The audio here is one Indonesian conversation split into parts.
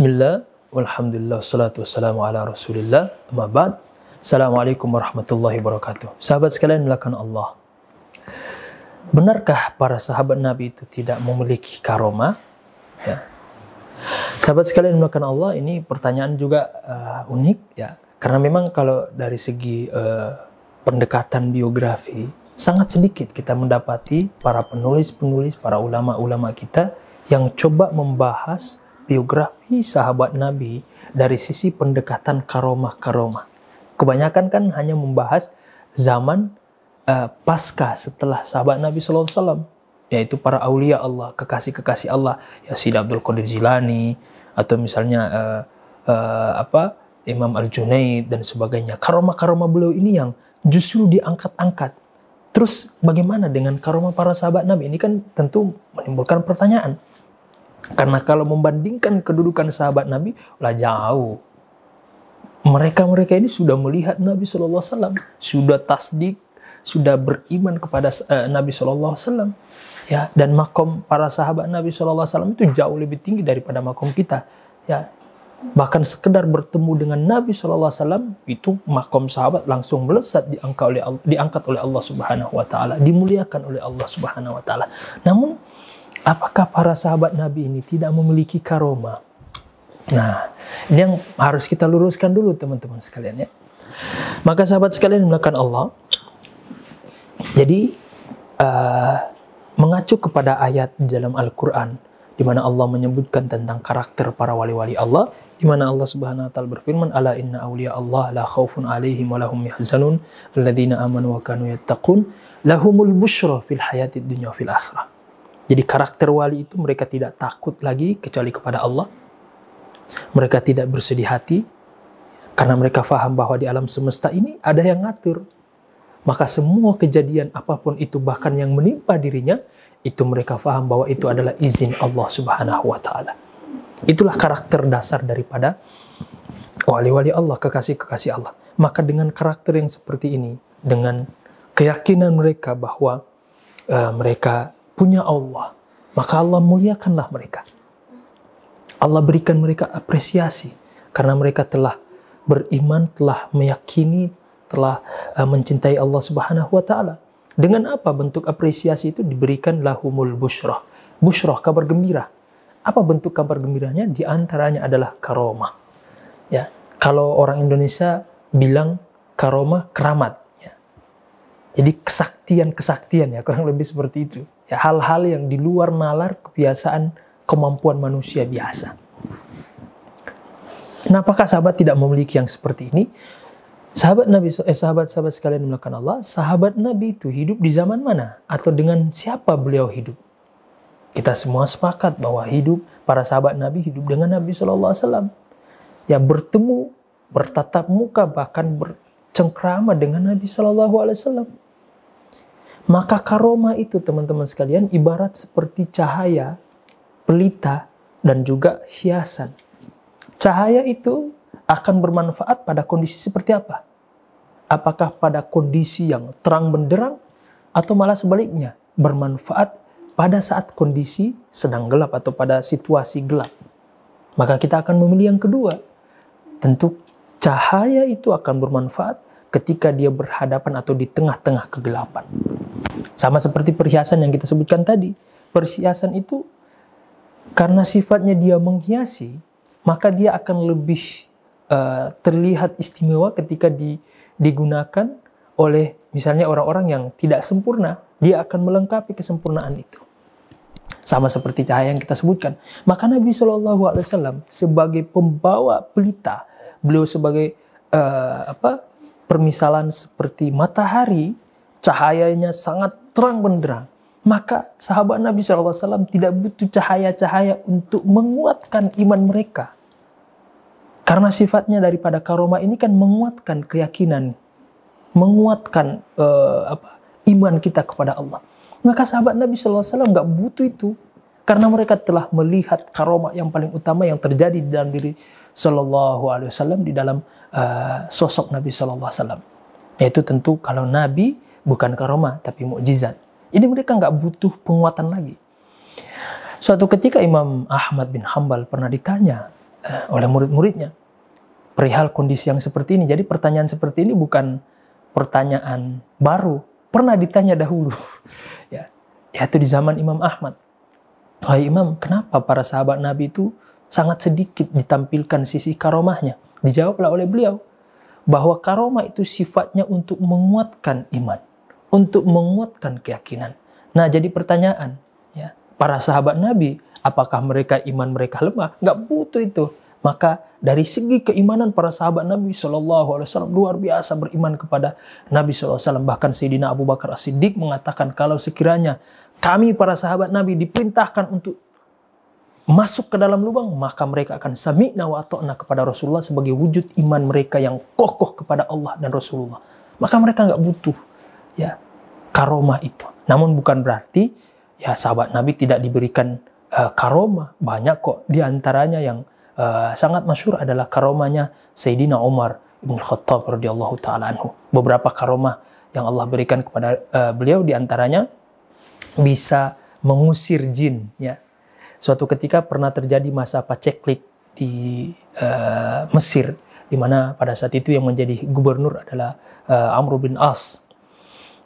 Bismillah, walhamdulillah, salatu wassalamu ala rasulillah, amma ba'd. Assalamualaikum warahmatullahi wabarakatuh. Sahabat sekalian melakukan Allah. Benarkah para sahabat Nabi itu tidak memiliki karoma? Ya. Sahabat sekalian melakukan Allah, ini pertanyaan juga uh, unik ya. Karena memang kalau dari segi uh, pendekatan biografi, sangat sedikit kita mendapati para penulis-penulis, para ulama-ulama kita yang coba membahas biografi sahabat Nabi dari sisi pendekatan karomah-karomah. Kebanyakan kan hanya membahas zaman uh, pasca setelah sahabat Nabi SAW, yaitu para aulia Allah, kekasih-kekasih Allah, ya Sid Abdul Qadir Jilani, atau misalnya uh, uh, apa Imam Al Junaid dan sebagainya. Karomah-karomah beliau ini yang justru diangkat-angkat. Terus bagaimana dengan karomah para sahabat Nabi? Ini kan tentu menimbulkan pertanyaan karena kalau membandingkan kedudukan sahabat Nabi, lah jauh. Mereka-mereka ini sudah melihat Nabi Shallallahu Alaihi Wasallam, sudah tasdik, sudah beriman kepada uh, Nabi Shallallahu Alaihi Wasallam. Ya, dan makom para sahabat Nabi Shallallahu Alaihi Wasallam itu jauh lebih tinggi daripada makom kita. Ya, bahkan sekedar bertemu dengan Nabi Shallallahu Alaihi Wasallam itu makom sahabat langsung melesat diangkat oleh diangkat oleh Allah Subhanahu Wa Taala, dimuliakan oleh Allah Subhanahu Wa Taala. Namun apakah para sahabat Nabi ini tidak memiliki karoma? Nah, ini yang harus kita luruskan dulu teman-teman sekalian ya. Maka sahabat sekalian melakukan Allah. Jadi uh, mengacu kepada ayat di dalam Al-Qur'an di mana Allah menyebutkan tentang karakter para wali-wali Allah di mana Allah Subhanahu wa taala berfirman ala inna awliya Allah la khaufun alaihim wa lahum yahzanun amanu wa kanu yattaqun lahumul busyra fil hayatid dunya fil akhirah jadi karakter wali itu mereka tidak takut lagi kecuali kepada Allah. Mereka tidak bersedih hati karena mereka faham bahwa di alam semesta ini ada yang ngatur. Maka semua kejadian apa pun itu bahkan yang menimpa dirinya itu mereka faham bahwa itu adalah izin Allah Subhanahu wa taala. Itulah karakter dasar daripada wali-wali Allah, kekasih-kekasih Allah. Maka dengan karakter yang seperti ini, dengan keyakinan mereka bahwa uh, mereka punya Allah, maka Allah muliakanlah mereka. Allah berikan mereka apresiasi karena mereka telah beriman, telah meyakini, telah uh, mencintai Allah Subhanahu wa taala. Dengan apa bentuk apresiasi itu diberikan lahumul busyrah. Busyrah kabar gembira. Apa bentuk kabar gembiranya? Di antaranya adalah karomah. Ya, kalau orang Indonesia bilang karomah keramat ya. Jadi kesaktian-kesaktian ya, kurang lebih seperti itu ya hal-hal yang di luar nalar kebiasaan kemampuan manusia biasa. Nah, apakah sahabat tidak memiliki yang seperti ini? Sahabat Nabi, eh, sahabat-sahabat sekalian melakukan Allah, sahabat Nabi itu hidup di zaman mana? Atau dengan siapa beliau hidup? Kita semua sepakat bahwa hidup para sahabat Nabi hidup dengan Nabi Shallallahu Alaihi Wasallam. Ya bertemu, bertatap muka, bahkan bercengkrama dengan Nabi Shallallahu Alaihi Wasallam. Maka karoma itu teman-teman sekalian ibarat seperti cahaya, pelita, dan juga hiasan. Cahaya itu akan bermanfaat pada kondisi seperti apa? Apakah pada kondisi yang terang benderang atau malah sebaliknya bermanfaat pada saat kondisi sedang gelap atau pada situasi gelap? Maka kita akan memilih yang kedua. Tentu cahaya itu akan bermanfaat ketika dia berhadapan atau di tengah-tengah kegelapan. Sama seperti perhiasan yang kita sebutkan tadi. Perhiasan itu karena sifatnya dia menghiasi, maka dia akan lebih uh, terlihat istimewa ketika di, digunakan oleh misalnya orang-orang yang tidak sempurna. Dia akan melengkapi kesempurnaan itu. Sama seperti cahaya yang kita sebutkan. Maka Nabi Shallallahu Alaihi Wasallam sebagai pembawa pelita, beliau sebagai uh, apa permisalan seperti matahari cahayanya sangat terang benderang. Maka sahabat Nabi SAW tidak butuh cahaya-cahaya untuk menguatkan iman mereka. Karena sifatnya daripada karoma ini kan menguatkan keyakinan, menguatkan uh, apa, iman kita kepada Allah. Maka sahabat Nabi SAW nggak butuh itu. Karena mereka telah melihat karoma yang paling utama yang terjadi di dalam diri Sallallahu Alaihi Wasallam di dalam uh, sosok Nabi Sallallahu Alaihi Wasallam. Yaitu tentu kalau Nabi bukan karomah tapi mukjizat. Ini mereka nggak butuh penguatan lagi. Suatu ketika Imam Ahmad bin Hambal pernah ditanya, uh, oleh murid-muridnya perihal kondisi yang seperti ini. Jadi pertanyaan seperti ini bukan pertanyaan baru, pernah ditanya dahulu. ya, yaitu di zaman Imam Ahmad. Hai Imam, kenapa para sahabat Nabi itu sangat sedikit ditampilkan sisi karomahnya? Dijawablah oleh beliau bahwa karomah itu sifatnya untuk menguatkan iman, untuk menguatkan keyakinan. Nah, jadi pertanyaan, ya, para sahabat Nabi, apakah mereka iman mereka lemah? Nggak butuh itu. Maka dari segi keimanan para sahabat Nabi Shallallahu Alaihi Wasallam luar biasa beriman kepada Nabi Shallallahu Alaihi Wasallam. Bahkan Sayyidina Abu Bakar As-Siddiq mengatakan kalau sekiranya kami para sahabat Nabi diperintahkan untuk masuk ke dalam lubang, maka mereka akan sami'na wa ta'na kepada Rasulullah sebagai wujud iman mereka yang kokoh kepada Allah dan Rasulullah. Maka mereka nggak butuh ya karomah itu. Namun bukan berarti ya sahabat Nabi tidak diberikan uh, karomah. Banyak kok di antaranya yang uh, sangat masyur adalah karomahnya Sayyidina Umar Ibn Khattab radhiyallahu taala anhu. Beberapa karomah yang Allah berikan kepada uh, beliau di antaranya bisa mengusir jin ya. Suatu ketika pernah terjadi masa paceklik di uh, Mesir di mana pada saat itu yang menjadi gubernur adalah uh, Amr bin As.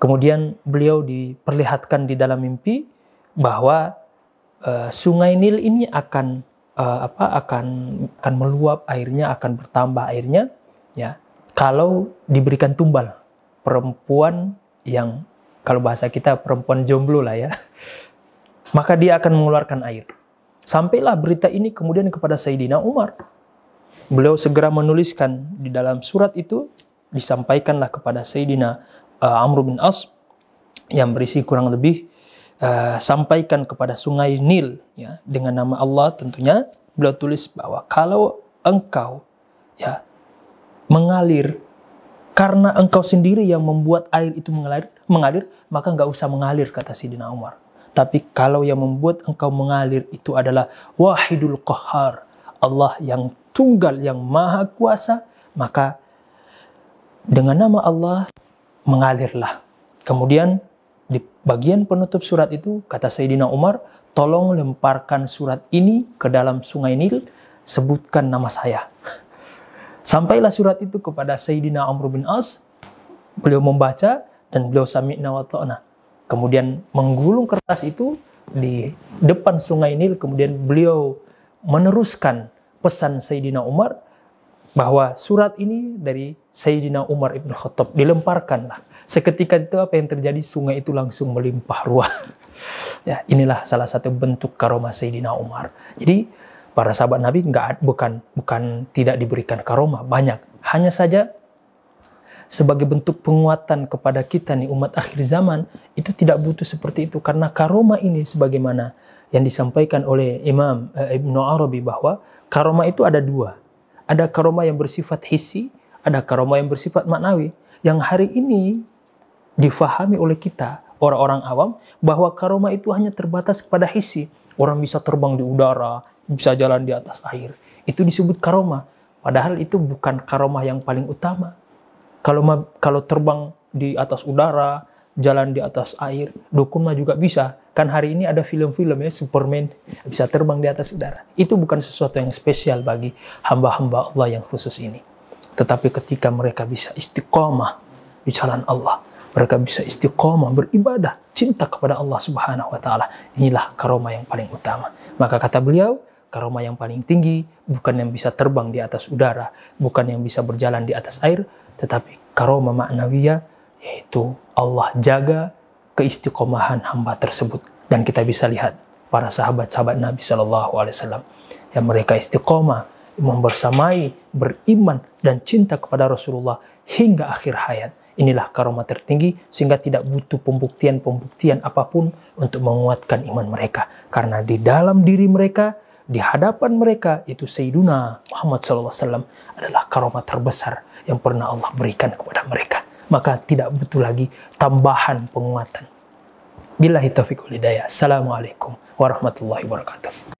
Kemudian beliau diperlihatkan di dalam mimpi bahwa uh, sungai Nil ini akan uh, apa akan akan meluap airnya akan bertambah airnya ya. Kalau diberikan tumbal perempuan yang kalau bahasa kita perempuan jomblo lah ya maka dia akan mengeluarkan air. Sampailah berita ini kemudian kepada Sayyidina Umar. Beliau segera menuliskan di dalam surat itu disampaikanlah kepada Sayyidina uh, Amr bin As yang berisi kurang lebih uh, sampaikan kepada sungai Nil ya dengan nama Allah tentunya beliau tulis bahwa kalau engkau ya mengalir karena engkau sendiri yang membuat air itu mengalir, mengalir maka nggak usah mengalir kata Sidina Umar. Tapi kalau yang membuat engkau mengalir itu adalah wahidul qahar, Allah yang tunggal yang maha kuasa, maka dengan nama Allah mengalirlah. Kemudian di bagian penutup surat itu, kata Sayyidina Umar, tolong lemparkan surat ini ke dalam sungai Nil, sebutkan nama saya. Sampailah surat itu kepada Sayyidina Amr bin As, beliau membaca dan beliau sami'na wa ta'na. Kemudian menggulung kertas itu di depan sungai Nil, kemudian beliau meneruskan pesan Sayyidina Umar bahwa surat ini dari Sayyidina Umar ibn Khattab dilemparkanlah Seketika itu apa yang terjadi? Sungai itu langsung melimpah ruah. ya, inilah salah satu bentuk karomah Sayyidina Umar. Jadi para sahabat Nabi nggak bukan bukan tidak diberikan karomah banyak. Hanya saja sebagai bentuk penguatan kepada kita nih umat akhir zaman itu tidak butuh seperti itu karena karomah ini sebagaimana yang disampaikan oleh Imam eh, Ibnu Arabi bahwa karomah itu ada dua. Ada karomah yang bersifat hisi, ada karomah yang bersifat maknawi. Yang hari ini difahami oleh kita orang-orang awam bahwa karoma itu hanya terbatas kepada hisi. Orang bisa terbang di udara, bisa jalan di atas air. Itu disebut karoma. Padahal itu bukan karoma yang paling utama. Kalau kalau terbang di atas udara, jalan di atas air, dukun juga bisa. Kan hari ini ada film-film ya Superman bisa terbang di atas udara. Itu bukan sesuatu yang spesial bagi hamba-hamba Allah yang khusus ini. Tetapi ketika mereka bisa istiqomah di jalan Allah, mereka bisa istiqomah beribadah cinta kepada Allah Subhanahu wa taala inilah karomah yang paling utama maka kata beliau karomah yang paling tinggi bukan yang bisa terbang di atas udara bukan yang bisa berjalan di atas air tetapi karomah maknawiyah yaitu Allah jaga keistiqomahan hamba tersebut dan kita bisa lihat para sahabat-sahabat Nabi Shallallahu Alaihi Wasallam yang mereka istiqomah membersamai beriman dan cinta kepada Rasulullah hingga akhir hayat Inilah karomah tertinggi sehingga tidak butuh pembuktian-pembuktian apa pun untuk menguatkan iman mereka. Karena di dalam diri mereka, di hadapan mereka, itu Sayyiduna Muhammad SAW adalah karomah terbesar yang pernah Allah berikan kepada mereka. Maka tidak butuh lagi tambahan penguatan. Billahi taufiq Assalamualaikum warahmatullahi wabarakatuh.